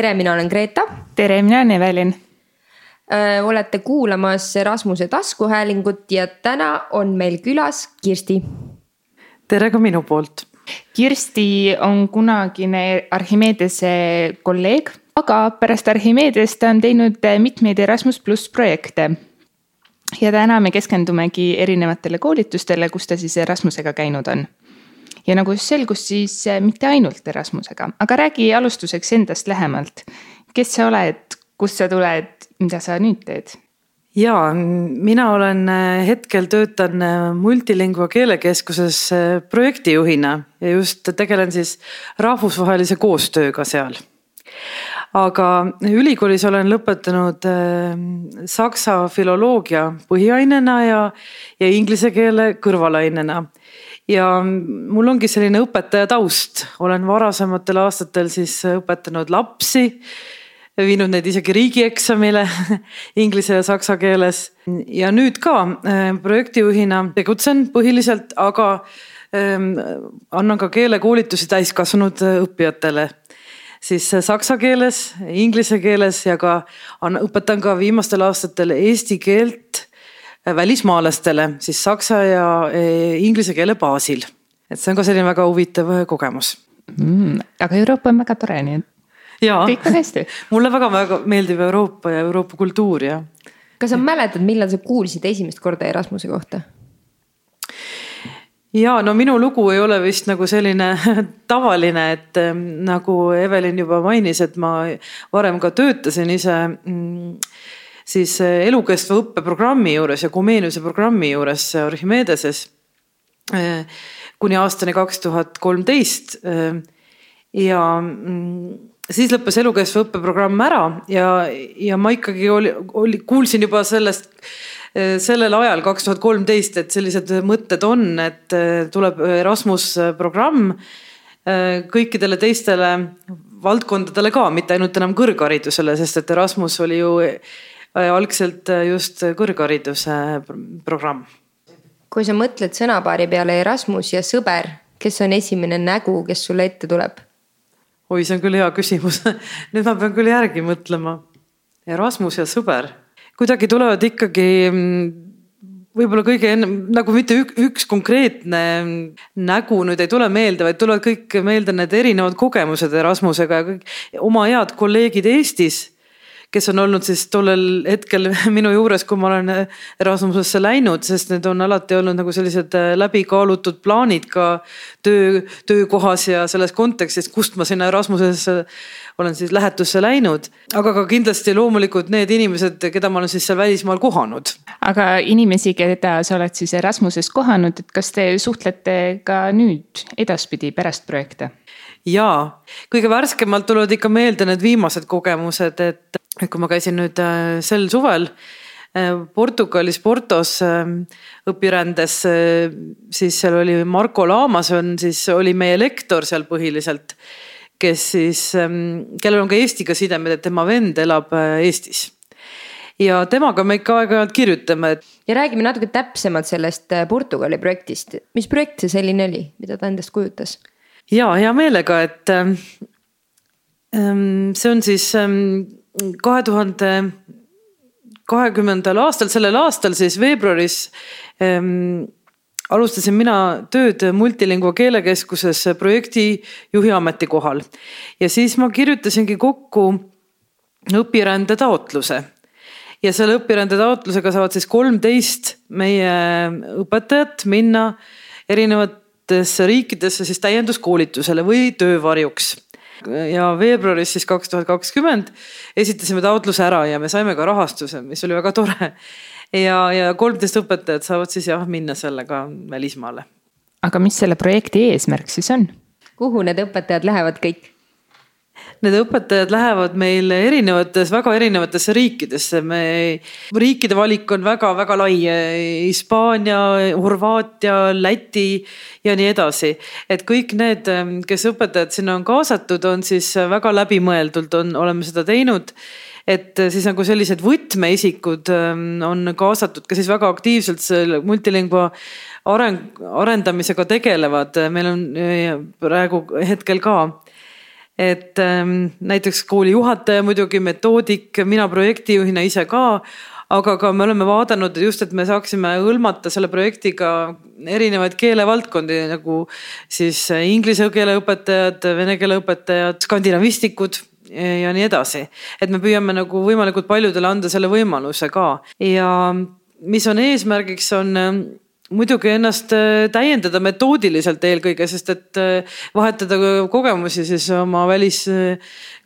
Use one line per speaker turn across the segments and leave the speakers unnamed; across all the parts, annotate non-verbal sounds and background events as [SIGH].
tere, mina olen Greta.
tere, mina olen Evelin.
olete kuulamas Rasmuse taskuhäälingut ja täna on meil külas Kirsti.
tere ka minu poolt.
Kirsti on kunagine Archimedese kolleeg, aga pärast Archimedest ta on teinud mitmeid Erasmus pluss projekte ja täna me keskendumegi erinevatele koolitustele, kus ta siis Erasmusega käinud on. Ja nagu just selgus, siis äh, mitte ainult Erasmusega, aga räägi alustuseks endast lähemalt. kes sa oled, kust sa tuled, mida sa nüüd teed?
ja mina olen äh, hetkel töötan äh, Multilingua keelekeskuses projektijuhina ja just tegelen siis rahvusvahelise koostööga seal aga ülikoolis olen lõpetanud saksa filoloogia põhiainena ja, ja inglise keele kõrvalainena. Ja mul ongi selline õpetaja taust, olen varasematel aastatel siis õpetanud lapsi viinud neid isegi riigieksamile [LAUGHS] inglise ja saksa keeles. Ja nüüd ka äh, projektijuhina tegutsen põhiliselt, aga ähm, annan ka keelekoolitusi täiskasvanud õppijatele. Siis saksa keeles, inglise keeles ja ka õpetan ka viimastel aastatel eesti keelt äh, välismaalastele siis saksa ja äh, inglise keele baasil. et see on ka selline väga huvitav äh, kogemus
mm,. aga Euroopa on väga tore, nii et
Jaa.
kõik on hästi [LAUGHS]
mulle väga-väga meeldib Euroopa ja Euroopa kultuur ja.
kas sa mäletad, millal sa kuulsid esimest korda Erasmuse kohta?
ja no minu lugu ei ole vist nagu selline [LAUGHS] tavaline, et ähm, nagu Evelin juba mainis, et ma varem ka töötasin ise mm, siis äh, elukestva õppe programmi juures ja Komeeniuse programmi juures Archimedeses. Äh, kuni aastani kaks tuhat kolmteist. Äh, ja mm, siis lõppes elukestva õppe programm ära ja, ja ma ikkagi oli, oli, kuulsin juba sellest sellel ajal, kaks tuhat kolmteist, et sellised mõtted on, et tuleb Erasmus programm kõikidele teistele valdkondadele ka, mitte ainult enam kõrgharidusele, sest et Erasmus oli ju algselt just kõrghariduse programm.
kui sa mõtled sõnapaari peale Erasmus ja sõber, kes on esimene nägu, kes sulle ette tuleb?
oi, see on küll hea küsimus [LAUGHS] nüüd ma pean küll järgi mõtlema. Erasmus ja sõber kuidagi tulevad ikkagi mm, võib-olla kõige enne nagu mitte ük, üks konkreetne nägu nüüd ei tule meelde, vaid tulevad kõik meelde need erinevad kogemused Erasmusega ja kõik oma head kolleegid Eestis kes on olnud siis tollel hetkel [LAUGHS] minu juures, kui ma olen Erasmusesse läinud, sest need on alati olnud nagu sellised äh, läbikaalutud plaanid ka töö, töökohas ja selles kontekstis, kust ma sinna Erasmusesse olen siis lähetusse läinud, aga ka kindlasti loomulikult need inimesed, keda ma olen siis seal välismaal kohanud.
aga inimesi, keda sa oled siis Erasmuses kohanud, et kas te suhtlete ka nüüd edaspidi pärast projekte?
jaa, kõige värskemalt tulevad ikka meelde need viimased kogemused, et kui ma käisin nüüd äh, sel suvel äh, Portugalis Portos äh, õpirändes, siis seal oli Marko Laamas on siis, oli meie lektor seal põhiliselt. kes siis, ähm, kellel on ka Eestiga sidemed, et tema vend elab Eestis. ja temaga me ikka aeg-ajalt kirjutame.
ja räägime natuke täpsemalt sellest Portugali projektist, mis projekt see selline oli, mida ta endast kujutas?
ja hea meelega, et ähm, ähm, see on siis kahe tuhande kahekümnendal aastal, sellel aastal siis veebruaris ähm, alustasin mina tööd Multilingua keelekeskuses projektijuhi ametikohal. ja siis ma kirjutasingi kokku õpirände taotluse. ja selle õpirände taotlusega saavad siis kolmteist meie õpetajat minna erinevatesse riikidesse siis täienduskoolitusele või töövarjuks ja veebruaris siis kaks tuhat kakskümmend esitasime taotluse ära ja me saime ka rahastuse, mis oli väga tore. ja, ja kolmteist õpetajat saavad siis jah minna sellega välismaale.
aga mis selle projekti eesmärk siis on?
kuhu need õpetajad lähevad kõik?
Need õpetajad lähevad meil erinevates, väga erinevatesse riikidesse, me, riikide valik on väga-väga lai. Hispaania, Horvaatia, Läti ja nii edasi. et kõik need, kes õpetajad sinna on kaasatud, on siis väga läbimõeldult on, oleme seda teinud et siis nagu sellised võtmeisikud ähm, on kaasatud ka siis väga aktiivselt selle multilingua areng, arendamisega tegelevad, meil on äh, praegu hetkel ka et ähm, näiteks kooli juhataja muidugi, metoodik, mina projektijuhina ise ka aga ka me oleme vaadanud just, et me saaksime hõlmata selle projektiga erinevaid keelevaldkondi nagu siis inglise keele õpetajad, vene keele õpetajad, skandinavistikud ja nii edasi. et me püüame nagu võimalikult paljudele anda selle võimaluse ka ja mis on eesmärgiks, on muidugi ennast täiendada metoodiliselt eelkõige, sest et vahetada kogemusi siis oma välis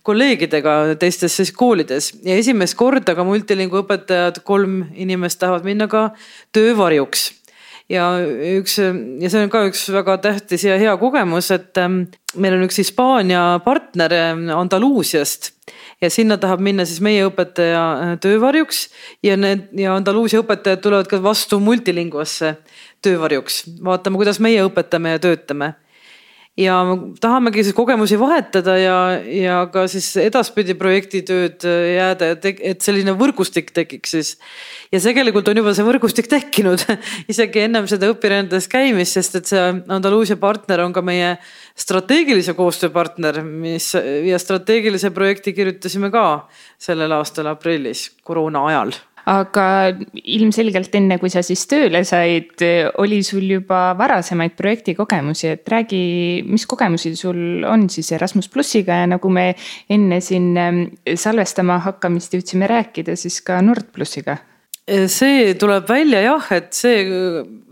kolleegidega teistes siis koolides ja esimest korda ka multilingu õpetajad, kolm inimest tahavad minna ka töövarjuks. Ja üks ja see on ka üks väga tähtis ja hea kogemus, et ähm, meil on üks Hispaania partner ähm, Andaluusiast. Ja sinna tahab minna siis meie õpetaja äh, töövarjuks ja need ja Andaluusia õpetajad tulevad ka vastu multilinguasse töövarjuks, vaatame, kuidas meie õpetame ja töötame ja tahamegi siis kogemusi vahetada ja, ja ka siis edaspidi projektitööd äh, jääda, et, selline võrgustik tekiks siis. ja tegelikult on juba see võrgustik tekkinud [LAUGHS] isegi ennem seda õpirändes käimist, sest et see Andaluusia partner on ka meie strateegilise koostöö partner, mis ja strateegilise projekti kirjutasime ka sellel aastal aprillis koroona ajal
aga ilmselgelt enne, kui sa siis tööle said, oli sul juba varasemaid projektikogemusi, et räägi, mis kogemusi sul on siis Erasmus plussiga ja nagu me enne siin ähm, salvestama hakkamist jõudsime rääkida, siis ka Nord plussiga.
See tuleb välja jah, et see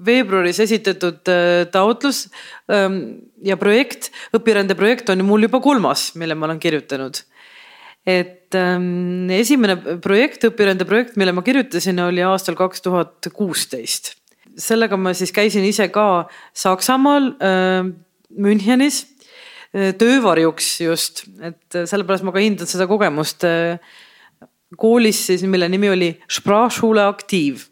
veebruaris esitatud äh, taotlus ähm, ja projekt, õpirändeprojekt on mul juba kolmas, mille ma olen kirjutanud et ähm, esimene projekt, õpirände projekt, mille ma kirjutasin, oli aastal kaks tuhat kuusteist. sellega ma siis käisin ise ka Saksamaal äh, Münchenis äh, töövarjuks just, et sellepärast ma ka hindan seda kogemust äh, koolis siis, mille nimi oli Sprachschule Aktiiv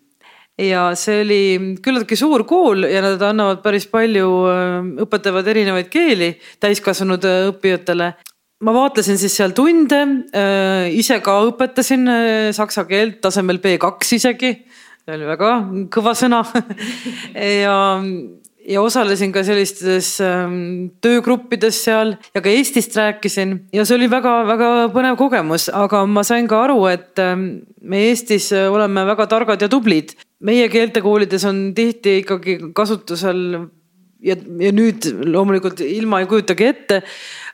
ja see oli küllaltki suur kool ja nad annavad päris palju, äh, õpetavad erinevaid keeli täiskasvanud äh, õppijatele ma vaatlesin siis seal tunde, äh, ise ka õpetasin äh, saksa keelt tasemel B2 isegi. see oli väga kõva sõna [LAUGHS] ja, ja osalesin ka sellistes ähm, töögruppides seal ja ka Eestist rääkisin ja see oli väga-väga põnev kogemus, aga ma sain ka aru, et ähm, me Eestis oleme väga targad ja tublid. meie keeltekoolides on tihti ikkagi kasutusel ja, ja nüüd loomulikult ilma ei kujutagi ette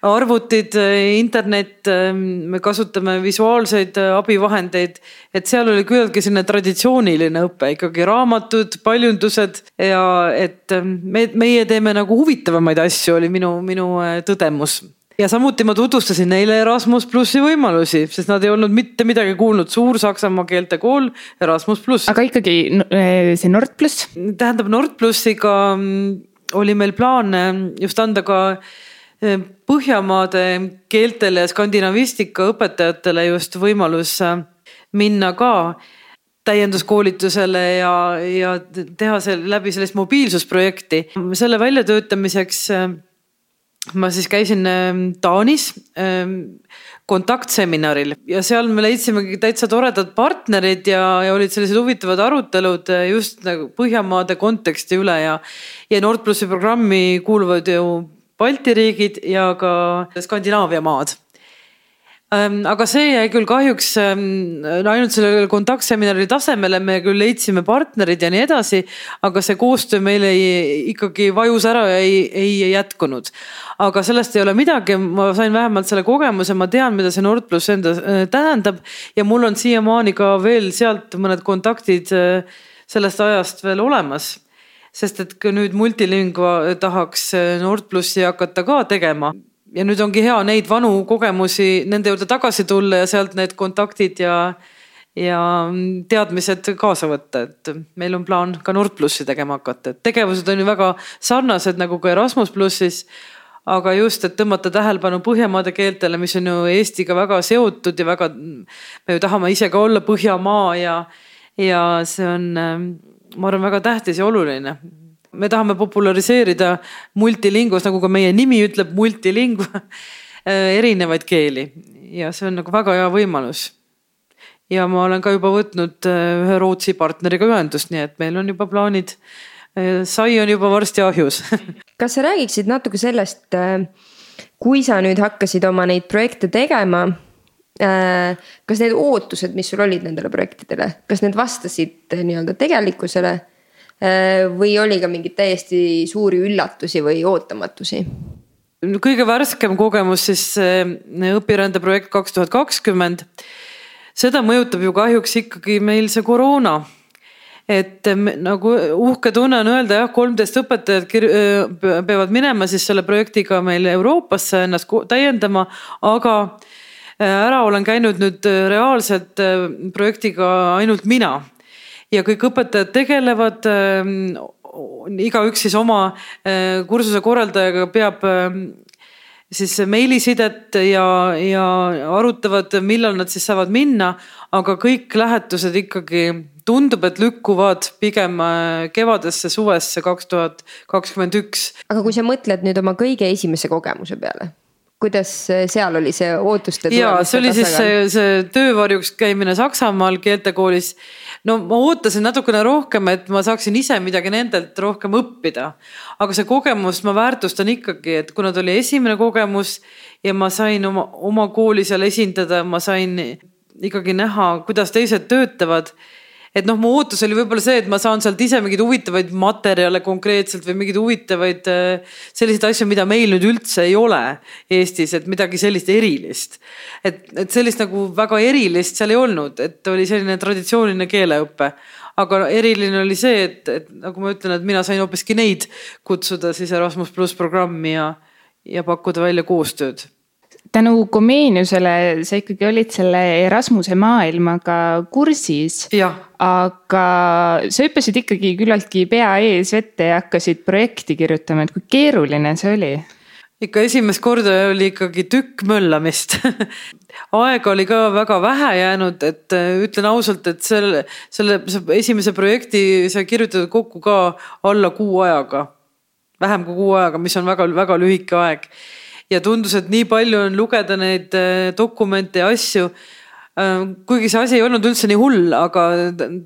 arvutid, internet, me kasutame visuaalseid abivahendeid. et seal oli küllaltki selline traditsiooniline õpe, ikkagi raamatud, paljundused ja et me, meie teeme nagu huvitavamaid asju, oli minu, minu äh, tõdemus ja samuti ma tutvustasin neile Erasmus plussi võimalusi, sest nad ei olnud mitte midagi kuulnud, suur Saksamaa keeltekool, Erasmus pluss.
aga ikkagi äh, see Nord pluss?
tähendab Nord plussiga mm, oli meil plaan äh, just anda ka Eh, Põhjamaade keeltele ja skandinavistika õpetajatele just võimalus äh, minna ka täienduskoolitusele ja, ja teha selle läbi sellist mobiilsusprojekti. selle väljatöötamiseks äh, ma siis käisin äh, Taanis kontaktseminaril ja seal me leidsimegi täitsa toredad partnerid ja, ja olid sellised huvitavad arutelud just nagu Põhjamaade konteksti üle ja. ja Nordplussi programmi kuuluvad ju Balti riigid ja ka Skandinaavia maad aga see jäi küll kahjuks ähm, ainult sellele kontaktseminari tasemele, me küll leidsime partnerid ja nii edasi, aga see koostöö meil ei, ikkagi vajus ära ja ei, ei jätkunud. aga sellest ei ole midagi, ma sain vähemalt selle kogemuse, ma tean, mida see Nord pluss enda äh, tähendab ja mul on siiamaani ka veel sealt mõned kontaktid äh, sellest ajast veel olemas sest et ka nüüd multilingva tahaks Nord plussi hakata ka tegema ja nüüd ongi hea neid vanu kogemusi nende juurde tagasi tulla ja sealt need kontaktid ja ja teadmised kaasa võtta, et meil on plaan ka Nord plussi tegema hakata, et tegevused on ju väga sarnased nagu ka Erasmus plussis. aga just, et tõmmata tähelepanu Põhjamaade keeltele, mis on ju Eestiga väga seotud ja väga, me ju tahame ise ka olla Põhjamaa ja, ja see on ma arvan, väga tähtis ja oluline. Me tahame populariseerida multilingvas, nagu ka meie nimi ütleb, multilingva [LAUGHS] erinevaid keeli ja see on nagu väga hea võimalus. ja ma olen ka juba võtnud äh, ühe Rootsi partneriga ühendust, nii et meil on juba plaanid. Äh, sai on juba varsti ahjus [LAUGHS]
kas sa räägiksid natuke sellest, äh, kui sa nüüd hakkasid oma neid projekte tegema äh,. kas need ootused, mis sul olid nendele projektidele, kas need vastasid nii-öelda tegelikkusele äh,? Või oli ka mingeid täiesti suuri üllatusi või ootamatusi?
kõige värskem kogemus siis õpirändeprojekt kaks tuhat kakskümmend. seda mõjutab ju kahjuks ikkagi meil see koroona et nagu uhke tunne on öelda jah, kolmteist õpetajat peavad minema siis selle projektiga meil Euroopasse ennast täiendama, aga äh, ära olen käinud nüüd äh, reaalselt äh, projektiga ainult mina. Ja kõik õpetajad tegelevad, ähm, igaüks siis oma kursuse korraldajaga peab ähm, siis meilisidet ja, ja arutavad, millal nad siis saavad minna, aga kõik lähetused ikkagi tundub, et lükkuvad pigem äh, kevadesse, suvesse kaks tuhat kakskümmend üks.
aga kui sa mõtled nüüd oma kõige esimese kogemuse peale, kuidas seal oli see ootuste?
ja see oli siis see, see töövarjuks käimine Saksamaal keeltekoolis. no ma ootasin natukene rohkem, et ma saaksin ise midagi nendelt rohkem õppida. aga see kogemus ma väärtustan ikkagi, et kuna ta oli esimene kogemus ja ma sain oma, oma kooli seal esindada, ma sain ikkagi näha, kuidas teised töötavad et noh, mu ootus oli võib-olla see, et ma saan sealt ise mingeid huvitavaid materjale konkreetselt või mingeid huvitavaid äh, selliseid asju, mida meil nüüd üldse ei ole Eestis, et midagi sellist erilist. et, et sellist nagu väga erilist seal ei olnud, et oli selline traditsiooniline keeleõpe aga eriline oli see, et, et nagu ma ütlen, et mina sain hoopiski neid kutsuda siis Erasmus pluss programmi ja, ja pakkuda välja koostööd
tänu Komeeniusele sa ikkagi olid selle Erasmuse maailmaga kursis. aga sa hüppasid ikkagi küllaltki pea ees vette ja hakkasid projekti kirjutama, et kui keeruline see oli?
ikka esimest korda oli ikkagi tükk möllamist [LAUGHS] aega oli ka väga vähe jäänud, et äh, ütlen ausalt, et selle, selle esimese projekti sai kirjutatud kokku ka alla kuu ajaga. vähem kui kuu ajaga, mis on väga-väga lühike aeg ja tundus, et nii palju on lugeda neid äh, dokumente ja asju. Äh, kuigi see asi ei olnud üldse nii hull, aga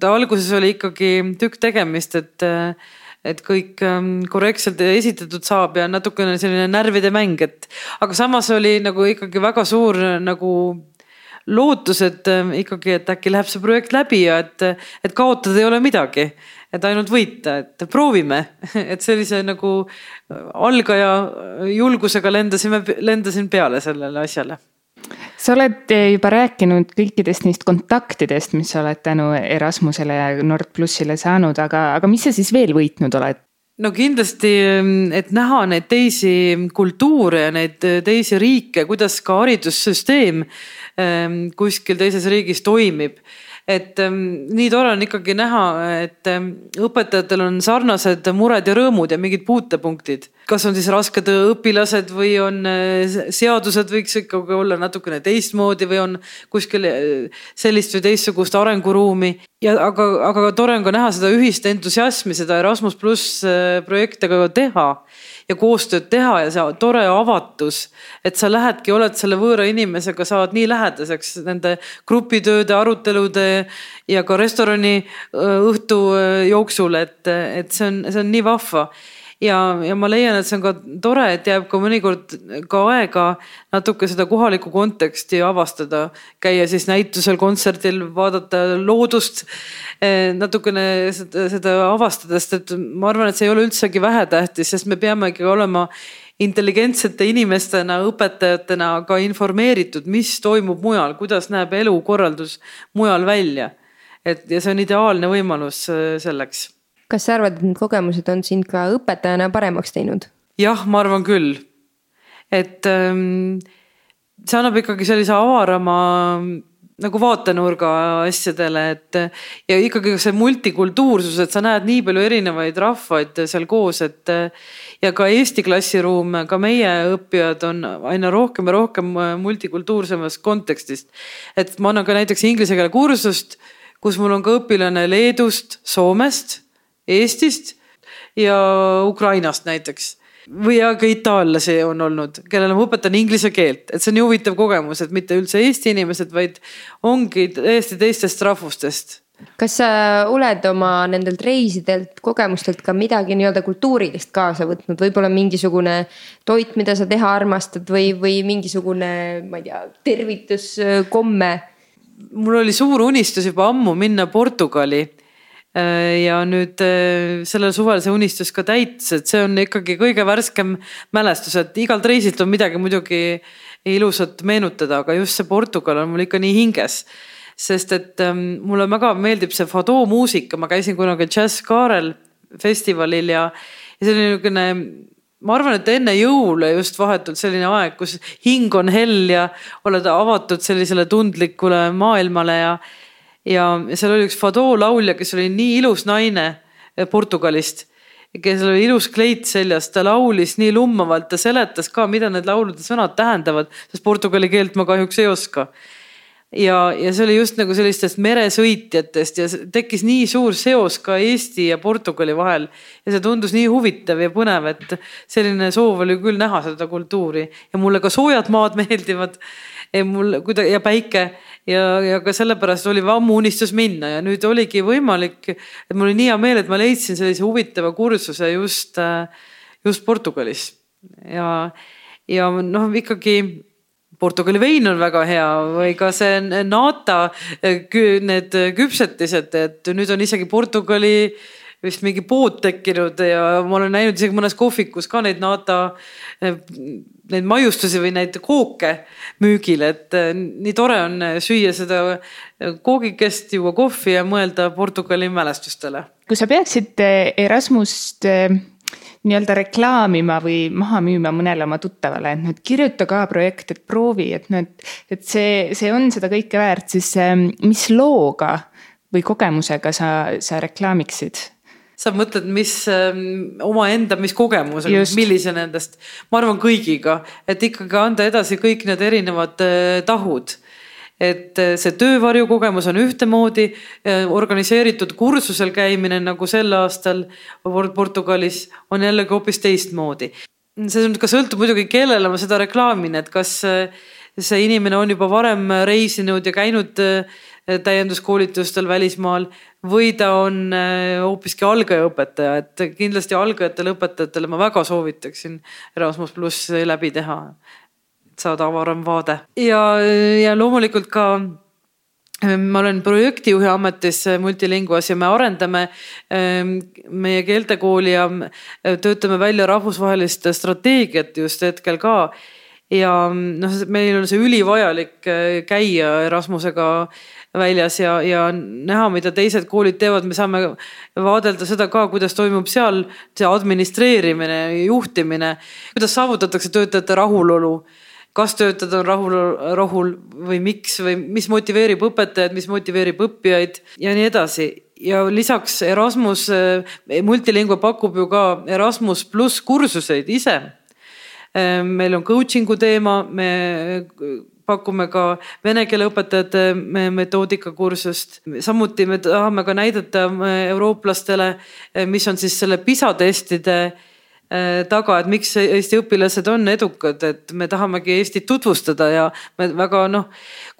ta alguses oli ikkagi tükk tegemist, et äh, et kõik ähm, korrektselt esitatud saab ja natukene selline närvide mäng, et aga samas oli nagu ikkagi väga suur nagu lootus, et ikkagi, et äkki läheb see projekt läbi ja et, et kaotada ei ole midagi et ainult võita, et proovime, [LAUGHS] et sellise nagu algaja julgusega lendasime, lendasin peale sellele asjale.
Sa oled juba rääkinud kõikidest neist kontaktidest, mis sa oled tänu Erasmusele ja Nord plussile saanud, aga, aga mis sa siis veel võitnud oled?
no kindlasti, et näha neid teisi kultuure ja neid teisi riike, kuidas ka haridussüsteem ehm, kuskil teises riigis toimib et ähm, nii tore on ikkagi näha, et ähm, õpetajatel on sarnased mured ja rõõmud ja mingid puutepunktid. kas on siis rasked õpilased või on äh, seadused võiks ikkagi olla natukene teistmoodi või on kuskil äh, sellist või teistsugust arenguruumi. ja aga, aga tore on ka näha seda ühist entusiasmi, seda Erasmus pluss äh, projekte ka teha ja koostööd teha ja see tore avatus, et sa lähedki, oled selle võõra inimesega, saad nii lähedaseks nende grupitööde, arutelude ja ka restorani õhtu jooksul, et, et see on, see on nii vahva ja, ja ma leian, et see on ka tore, et jääb ka mõnikord ka aega natuke seda kohalikku konteksti avastada. käia siis näitusel, kontserdil, vaadata loodust eh, natukene seda, seda avastades, et ma arvan, et see ei ole üldsegi vähetähtis, sest me peame ikkagi olema intelligentsete inimestena, õpetajatena ka informeeritud, mis toimub mujal, kuidas näeb elukorraldus mujal välja. et ja see on ideaalne võimalus eh, selleks
kas sa arvad, et need kogemused on sind ka õpetajana paremaks teinud?
jah, ma arvan küll. et ähm, see annab ikkagi sellise avarama nagu vaatenurga asjadele, et ja ikkagi see multikultuursus, et sa näed nii palju erinevaid rahvaid seal koos, et ja ka Eesti klassiruum, ka meie õppijad on aina rohkem ja rohkem multikultuursemast kontekstist. et ma annan ka näiteks inglise keele kursust, kus mul on ka õpilane Leedust, Soomest Eestist ja Ukrainast näiteks. Või ja ka itaallasi on olnud, kellele ma õpetan inglise keelt, et see on nii huvitav kogemus, et mitte üldse Eesti inimesed, vaid ongi täiesti teistest rahvustest.
Kas sa oled oma nendelt reisidelt, kogemustelt ka midagi nii-öelda kultuurilist kaasa võtnud, võib-olla mingisugune toit, mida sa teha armastad või, või mingisugune, ma ei tea, tervituskomme?
mul oli suur unistus juba ammu minna Portugali. Äh, ja nüüd äh, sellel suvel see unistus ka täitus, et see on ikkagi kõige värskem mälestus, et igalt reisilt on midagi muidugi ilusat meenutada, aga just see Portugal on mul ikka nii hinges. sest et ähm, mulle väga meeldib see Fado muusika, ma käisin kunagi Jazz Carel festivalil ja, ja see oli niisugune ma arvan, et enne jõule just vahetult selline aeg, kus hing on hell ja oled avatud sellisele tundlikule maailmale ja ja seal oli üks Fado laulja, kes oli nii ilus naine eh, Portugalist, kes oli ilus kleit seljas, ta laulis nii lummavalt, ta seletas ka, mida need laulude sõnad tähendavad, sest portugali keelt ma kahjuks ei oska ja, ja see oli just nagu sellistest meresõitjatest ja tekkis nii suur seos ka Eesti ja Portugali vahel. ja see tundus nii huvitav ja põnev, et selline soov oli küll näha seda kultuuri ja mulle ka soojad maad [LAUGHS] meeldivad. mul kuida- ja päike ja, ja ka sellepärast oli ammu unistus minna ja nüüd oligi võimalik, et mul oli nii hea meel, et ma leidsin sellise huvitava kursuse just, just Portugalis. Ja, ja noh, ikkagi Portugali vein on väga hea või ka see nata, need küpsetised, et nüüd on isegi Portugali vist mingi pood tekkinud ja ma olen näinud isegi mõnes kohvikus ka neid nata neid maiustusi või neid kooke müügil, et äh, nii tore on äh, süüa seda äh, koogikest, juua kohvi ja mõelda Portugali mälestustele.
kui sa peaksid Erasmust nii-öelda reklaamima või maha müüma mõnele oma tuttavale, et nüüd kirjuta ka projekt, et proovi, et nüüd, et see, see on seda kõike väärt, siis mis looga või kogemusega sa, sa reklaamiksid?
Sa mõtled, mis ähm, omaenda, mis kogemus, millise nendest, ma arvan kõigiga, et ikkagi anda edasi kõik need erinevad äh, tahud. Et äh, see töövarju kogemus on ühtemoodi, äh, organiseeritud kursusel käimine nagu sel aastal Portugalis on jällegi hoopis teistmoodi. see nüüd ka sõltub muidugi, kellele ma seda reklaamin, et kas see inimene on juba varem reisinud ja käinud täienduskoolitustel välismaal või ta on äh, hoopiski algajaõpetaja, et kindlasti algajatele õpetajatele ma väga soovitaksin Erasmus pluss läbi teha. et saada avaram vaade ja, ja loomulikult ka äh, ma olen projektijuhi ametis Multilinguas ja me arendame ähm, meie keeltekooli ja äh, töötame välja rahvusvahelist strateegiat just hetkel ka ja noh, meil on see ülivajalik käia Erasmusega väljas ja, ja näha, mida teised koolid teevad, me saame vaadelda seda ka, kuidas toimub seal see administreerimine, juhtimine, kuidas saavutatakse töötajate rahulolu kas töötajad on rahul, rahul või miks või mis motiveerib õpetajaid, mis motiveerib õppijaid ja nii edasi. ja lisaks Erasmus, Multilingua pakub ju ka Erasmus pluss kursuseid ise. Meil on coaching'u teema, me pakume ka vene keele õpetajate metoodikakursust. samuti me tahame ka näidata eurooplastele, mis on siis selle PISA testide eh, taga, et miks Eesti õpilased on edukad, et me tahamegi Eestit tutvustada ja me väga noh,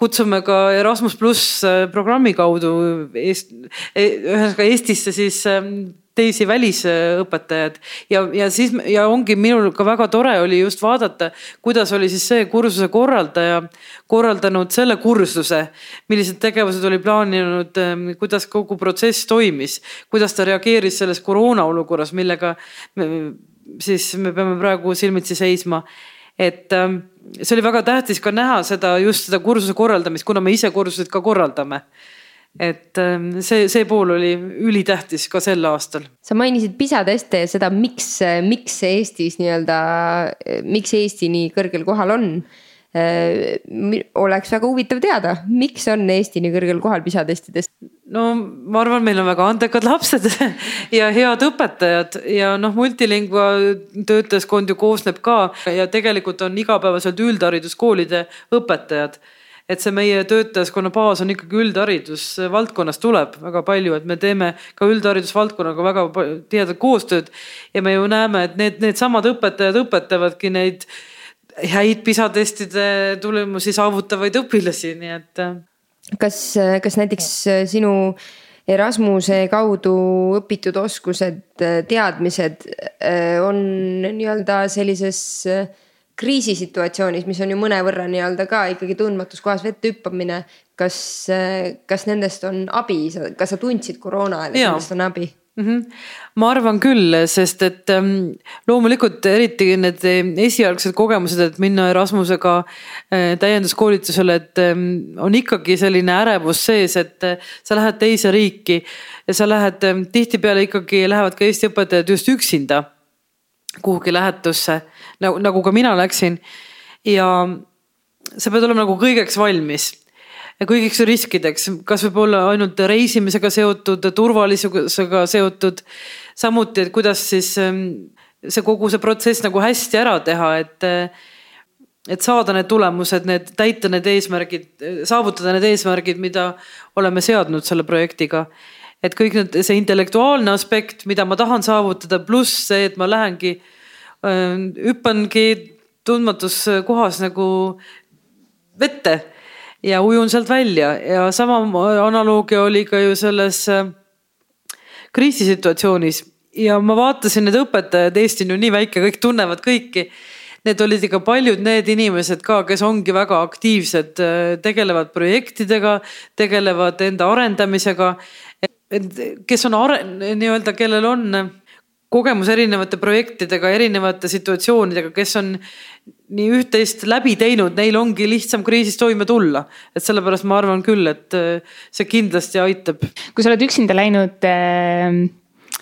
kutsume ka Erasmus pluss eh, programmi kaudu Eest, eh, ühesõnaga Eestisse siis teisi välisõpetajaid ja, ja siis ja ongi minul ka väga tore oli just vaadata, kuidas oli siis see kursuse korraldaja korraldanud selle kursuse, millised tegevused oli plaaninud, ähm, kuidas kogu protsess toimis, kuidas ta reageeris selles koroona olukorras, millega me, siis me peame praegu silmitsi seisma. Et ähm, see oli väga tähtis ka näha seda just seda kursuse korraldamist, kuna me ise kursuseid ka korraldame et ähm, see, see pool oli ülitähtis ka sel aastal.
sa mainisid PISA teste ja seda, miks, miks Eestis nii-öelda, miks Eesti nii kõrgel kohal on äh, oleks väga huvitav teada, miks on Eesti nii kõrgel kohal PISA testides?
no ma arvan, meil on väga andekad lapsed [LAUGHS] ja head õpetajad ja noh, multilingua töötajaskond ju koosneb ka ja tegelikult on igapäevaselt üldhariduskoolide õpetajad et see meie töötajaskonna baas on ikkagi üldharidusvaldkonnas tuleb väga palju, et me teeme ka üldharidusvaldkonnaga väga tihedat koostööd. ja me ju näeme, et need, needsamad õpetajad õpetavadki neid häid PISA testide tulemusi saavutavaid õpilasi, nii et.
kas, kas näiteks sinu Erasmuse kaudu õpitud oskused, teadmised on nii-öelda sellises kriisisituatsioonis, mis on ju mõnevõrra nii-öelda ka ikkagi tundmatus kohas vette hüppamine. kas, kas nendest on abi, kas sa tundsid koroona ajal, et nendest on abi?
mm. -hmm. ma arvan küll, sest et ähm, loomulikult eriti need esialgsed kogemused, et minna Erasmusega äh, täienduskoolitusele, et ähm, on ikkagi selline ärevus sees, et äh, sa lähed teise riiki ja sa lähed ähm, tihtipeale ikkagi lähevad ka Eesti õpetajad just üksinda kuhugi lähetusse nagu, nagu ka mina läksin. ja sa pead olema nagu kõigeks valmis kõigiks riskideks, kas võib olla ainult reisimisega seotud, turvalisusega seotud. samuti, et kuidas siis ähm, see kogu see protsess nagu hästi ära teha, et. et saada need tulemused, need täita need eesmärgid, saavutada need eesmärgid, mida oleme seadnud selle projektiga. Et kõik need, see intellektuaalne aspekt, mida ma tahan saavutada, pluss see, et ma lähengi, ähm, hüppangi tundmatus kohas nagu vette ja ujun sealt välja ja sama analoogia oli ka ju selles äh, kriisisituatsioonis ja ma vaatasin need õpetajad, Eesti on ju nii väike, kõik tunnevad kõiki. Need olid ikka paljud need inimesed ka, kes ongi väga aktiivsed, äh, tegelevad projektidega, tegelevad enda arendamisega. Kes on nii-öelda, kellel on kogemus erinevate projektidega, erinevate situatsioonidega, kes on nii üht-teist läbi teinud, neil ongi lihtsam kriisis toime tulla. et sellepärast ma arvan küll, et äh, see kindlasti aitab.
kui sa oled üksinda läinud äh,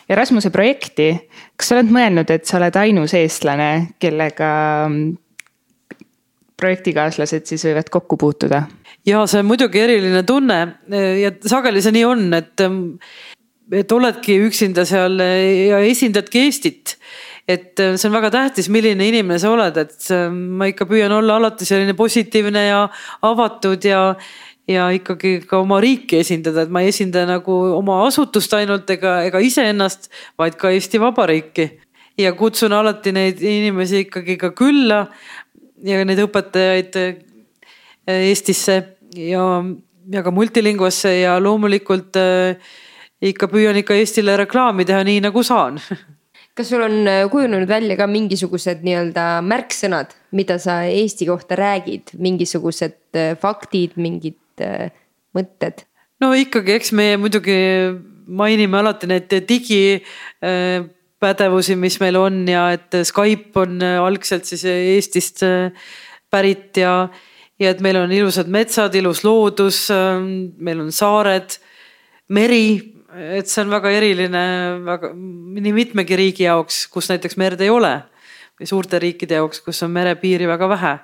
Erasmuse projekti, kas sa oled mõelnud, et sa oled ainus eestlane, kellega mm, projektikaaslased siis võivad kokku puutuda?
Ja see on muidugi eriline tunne ja sageli see nii on, et et oledki üksinda seal ja esindadki Eestit. et äh, see on väga tähtis, milline inimene sa oled, et ma ikka püüan olla alati selline positiivne ja avatud ja ja ikkagi ka oma riiki esindada, et ma ei esinda nagu oma asutust ainult ega, ega iseennast, vaid ka Eesti Vabariiki. ja kutsun alati neid inimesi ikkagi ka külla ja neid õpetajaid Eestisse ja, ja ka multilinguasse ja loomulikult äh, ikka püüan ikka Eestile reklaami teha nii nagu saan [LAUGHS]
kas sul on äh, kujunenud välja ka mingisugused nii-öelda märksõnad, mida sa Eesti kohta räägid, mingisugused äh, faktid, mingid äh, mõtted?
no ikkagi, eks me muidugi mainime alati neid digipädevusi, mis meil on ja et Skype on algselt siis Eestist pärit ja, ja et meil on ilusad metsad, ilus loodus, meil on saared, meri et see on väga eriline väga nii mitmegi riigi jaoks, kus näiteks merd ei ole või suurte riikide jaoks, kus on merepiiri väga vähe.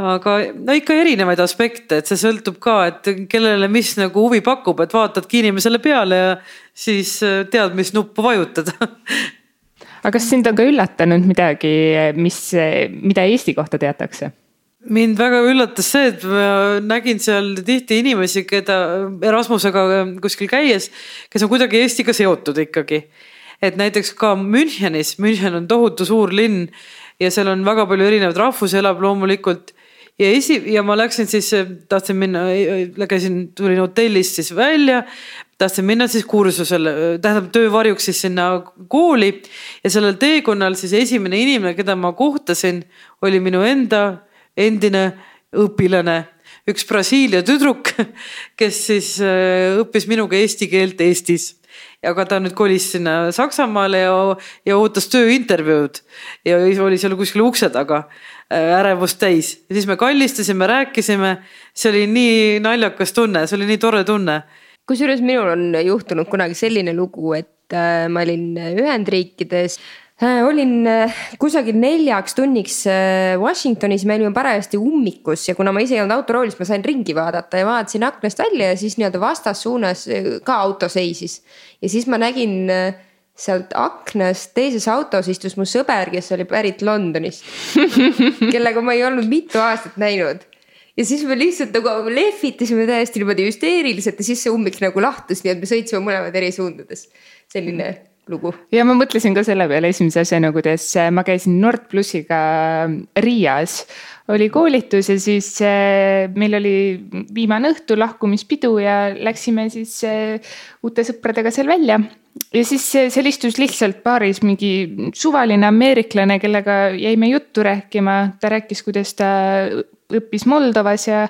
aga no ikka erinevaid aspekte, et see sõltub ka, et kellele mis nagu huvi pakub, et vaatadki inimesele peale ja siis äh, tead, mis nuppu vajutada
aga kas sind on ka üllatanud midagi, mis, mida Eesti kohta teatakse?
Mind väga üllatas see, et ma nägin seal tihti inimesi, keda Erasmusega kuskil käies, kes on kuidagi Eestiga seotud ikkagi. et näiteks ka Münchenis, München on tohutu suur linn ja seal on väga palju erinevaid rahvusi elab loomulikult. ja esi- ja ma läksin siis, tahtsin minna, käisin, tulin hotellist siis välja, tahtsin minna siis kursusele, tähendab töövarjuks siis sinna kooli ja sellel teekonnal siis esimene inimene, keda ma kohtasin, oli minu enda endine õpilane, üks Brasiilia tüdruk, kes siis äh, õppis minuga eesti keelt Eestis aga ta nüüd kolis sinna Saksamaale ja, ja ootas tööintervjuud ja oli seal kuskil ukse taga äh, ärevust täis ja siis me kallistasime, rääkisime. see oli nii naljakas tunne, see oli nii tore tunne.
kusjuures minul on juhtunud kunagi selline lugu, et äh, ma olin Ühendriikides olin äh, kusagil neljaks tunniks äh, Washingtonis, me olime parajasti ummikus ja kuna ma ise ei olnud autoroolis, ma sain ringi vaadata ja vaatasin aknast välja ja siis nii-öelda vastassuunas ka auto seisis. ja siis ma nägin sealt aknast teises autos istus mu sõber, kes oli pärit Londonist [LAUGHS] kellega ma ei olnud mitu aastat näinud ja siis me lihtsalt nagu lehvitasime täiesti niimoodi hüsteeriliselt ja siis see ummik nagu lahtus, nii et me sõitsime mõlemad eri suundades. selline lugu.
ja ma mõtlesin ka selle peale esimese asjana, kuidas ma käisin Nord plussiga Riias. oli koolitus ja siis äh, meil oli viimane õhtu lahkumispidu ja läksime siis äh, uute sõpradega seal välja. ja siis seal istus lihtsalt baaris mingi suvaline ameeriklane, kellega jäime juttu rääkima, ta rääkis, kuidas ta õppis Moldovas ja,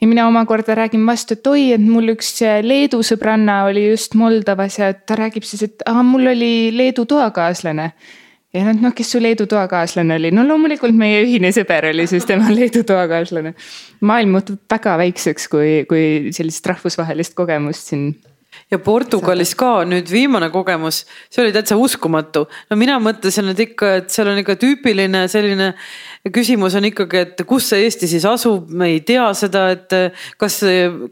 ja mina omakorda räägin vastu, et oi, et mul üks Leedu sõbranna oli just Moldovas ja ta räägib siis, et aa, mul oli Leedu toakaaslane ja noh, noh, kes su Leedu toakaaslane oli, no loomulikult meie ühine sõber oli siis tema [LAUGHS] Leedu toakaaslane. maailm muutub väga väikseks, kui, kui sellist rahvusvahelist kogemust siin
ja Portugalis ka nüüd viimane kogemus, see oli täitsa uskumatu. no mina mõtlesin, et ikka, et seal on ikka tüüpiline selline küsimus on ikkagi, et kus see Eesti siis asub, me ei tea seda, et kas,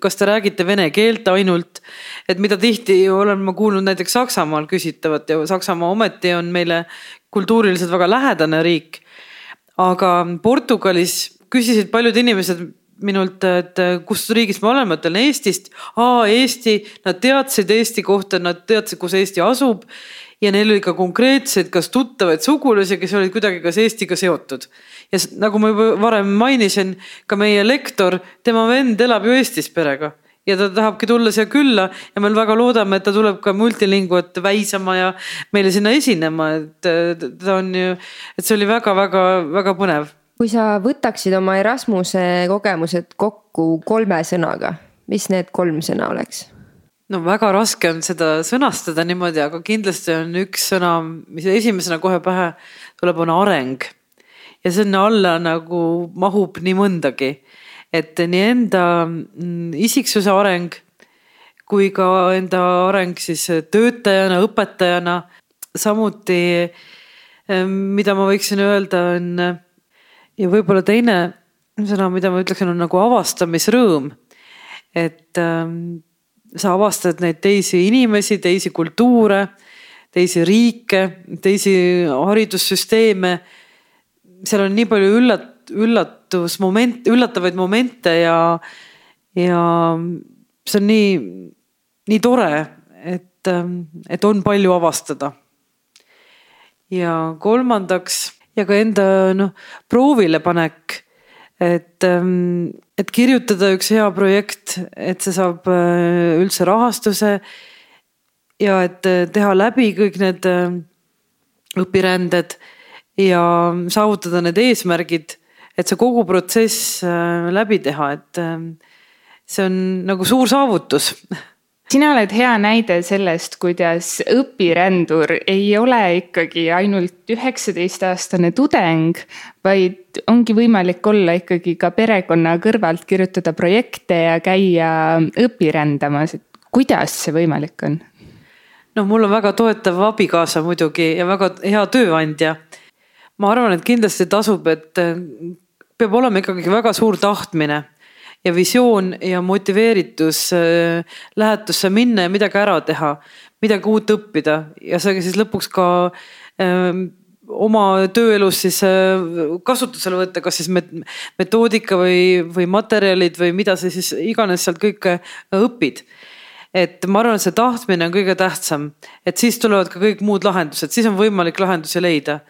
kas te räägite vene keelt ainult. et mida tihti olen ma kuulnud näiteks Saksamaal küsitavat ja Saksamaa ometi on meile kultuuriliselt väga lähedane riik. aga Portugalis küsisid paljud inimesed minult, et kust riigist ma olen, ma ütlen Eestist. aa, Eesti, nad teadsid Eesti kohta, nad teadsid, kus Eesti asub. ja neil oli ka konkreetseid, kas tuttavaid sugulasi, kes olid kuidagi kas Eestiga seotud. ja nagu ma juba varem mainisin, ka meie lektor, tema vend elab ju Eestis perega ja ta tahabki tulla siia külla ja me väga loodame, et ta tuleb ka multilinguat väisama ja meile sinna esinema, et ta on ju, et see oli väga-väga-väga põnev
kui sa võtaksid oma Erasmuse kogemused kokku kolme sõnaga, mis need kolm sõna oleks?
no väga raske on seda sõnastada niimoodi, aga kindlasti on üks sõna, mis esimesena kohe pähe tuleb, on areng. ja sinna alla nagu mahub nii mõndagi, et nii enda mm, isiksuse areng kui ka enda areng siis töötajana, õpetajana. samuti, mida ma võiksin öelda, on ja võib-olla teine sõna, mida ma ütleksin, on nagu avastamisrõõm. et ähm, sa avastad neid teisi inimesi, teisi kultuure, teisi riike, teisi haridussüsteeme. seal on nii palju üllat-, üllatusmoment, üllatavaid momente ja, ja see on nii, nii tore, et, ähm, et on palju avastada. ja kolmandaks ja ka enda noh, proovilepanek. et, ähm, et kirjutada üks hea projekt, et see saab äh, üldse rahastuse. ja et äh, teha läbi kõik need äh, õpiränded ja saavutada need eesmärgid, et see kogu protsess läbi teha, et see on nagu suur saavutus [LAUGHS]
sina oled hea näide sellest, kuidas õpirändur ei ole ikkagi ainult üheksateistaastane tudeng, vaid ongi võimalik olla ikkagi ka perekonna kõrvalt, kirjutada projekte ja käia õpirändamas, et kuidas see võimalik on?
noh, mul on väga toetav abikaasa muidugi ja väga hea tööandja. ma arvan, et kindlasti tasub, et peab olema ikkagi väga suur tahtmine ja visioon ja motiveeritus äh, lähetusse minna ja midagi ära teha, midagi uut õppida. Ja see siis lõpuks ka ähm, oma tööelus siis äh, kasutusele võtta, kas siis metoodika või, või materjalid või mida sa siis iganes sealt kõike õpid. et ma arvan, et see tahtmine on kõige tähtsam, et siis tulevad ka kõik muud lahendused, siis on võimalik lahendusi leida.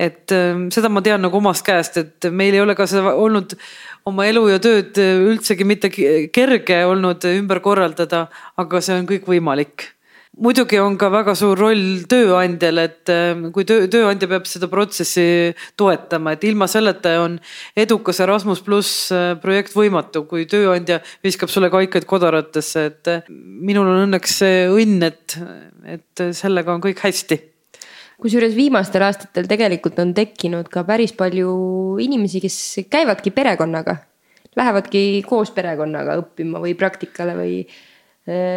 Et ähm, seda ma tean nagu omast käest, et meil ei ole ka seda olnud oma elu ja tööd üldsegi mitte kerge olnud ümber korraldada, aga see on kõik võimalik. Muidugi on ka väga suur roll tööandjal, et ähm, kui töö, tööandja peab seda protsessi toetama, et ilma selleta on edukas Erasmus pluss äh, projekt võimatu, kui tööandja viskab sulle kaikaid kodaratesse, et äh, minul on õnneks see õnn, et, et sellega on kõik hästi
kusjuures viimastel aastatel tegelikult on tekkinud ka päris palju inimesi, kes käivadki perekonnaga. Lähevadki koos perekonnaga õppima või praktikale või,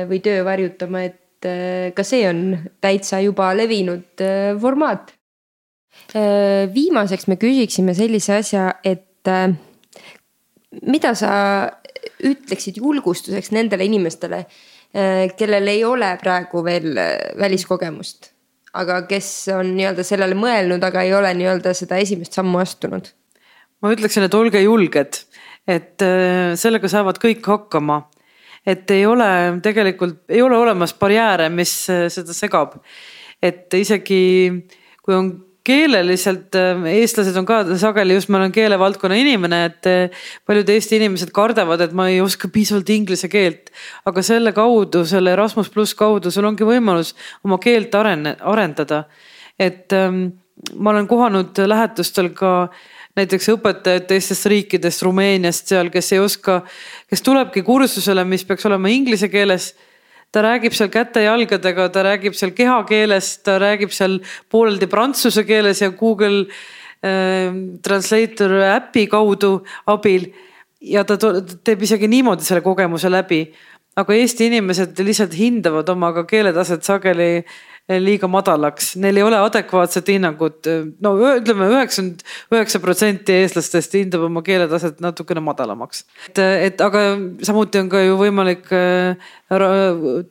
või töö varjutama, et eh, ka see on täitsa juba levinud eh, formaat. Eh, viimaseks me küsiksime sellise asja, et mida sa ütleksid julgustuseks nendele inimestele, kellel ei ole praegu veel väliskogemust aga kes on nii-öelda sellele mõelnud, aga ei ole nii-öelda seda esimest sammu astunud?
ma ütleksin, et olge julged, et äh, sellega saavad kõik hakkama. et ei ole tegelikult, ei ole olemas barjääre, mis äh, seda segab. et isegi kui on keeleliselt äh, eestlased on ka sageli just, ma olen keelevaldkonna inimene, et äh, paljud Eesti inimesed kardavad, et ma ei oska piisavalt inglise keelt. aga selle kaudu, selle Erasmus pluss kaudu, sul ongi võimalus oma keelt arene-, arendada. et ähm, ma olen kohanud lähetustel ka näiteks õpetajad teistest riikidest, Rumeeniast seal, kes ei oska, kes tulebki kursusele, mis peaks olema inglise keeles ta räägib seal käte-jalgadega, ta räägib seal kehakeeles, ta räägib seal pooleldi prantsuse keeles ja Google äh, Translator äpi kaudu abil. ja ta teeb isegi niimoodi selle kogemuse läbi. aga Eesti inimesed lihtsalt hindavad oma ka keeletaset sageli liiga madalaks, neil ei ole adekvaatset hinnangut. no ütleme, üheksakümmend üheksa protsenti eestlastest hindab oma keeletaset natukene madalamaks. et, et aga samuti on ka ju võimalik äh,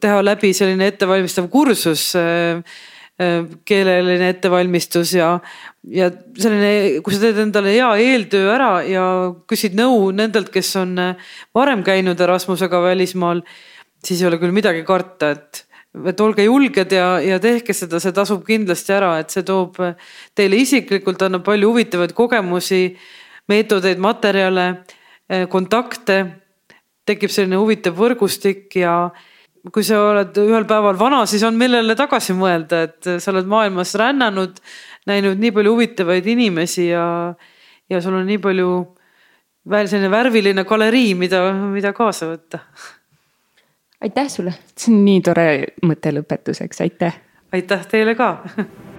teha läbi selline ettevalmistav kursus äh, äh, keeleline ettevalmistus ja, ja selline, kui sa teed endale hea eeltöö ära ja küsid nõu nendelt, kes on varem käinud Erasmusega välismaal, siis ei ole küll midagi karta, et et olge julged ja, ja tehke seda, see tasub kindlasti ära, et see toob teile isiklikult annab palju huvitavaid kogemusi, meetodeid, materjale, eh, kontakte. tekib selline huvitav võrgustik ja kui sa oled ühel päeval vana, siis on millele tagasi mõelda, et sa oled maailmas rännanud, näinud nii palju huvitavaid inimesi ja, ja sul on nii palju veel selline värviline galerii, mida, mida kaasa võtta
aitäh sulle.
see on nii tore mõte lõpetuseks, aitäh.
aitäh teile ka [LAUGHS]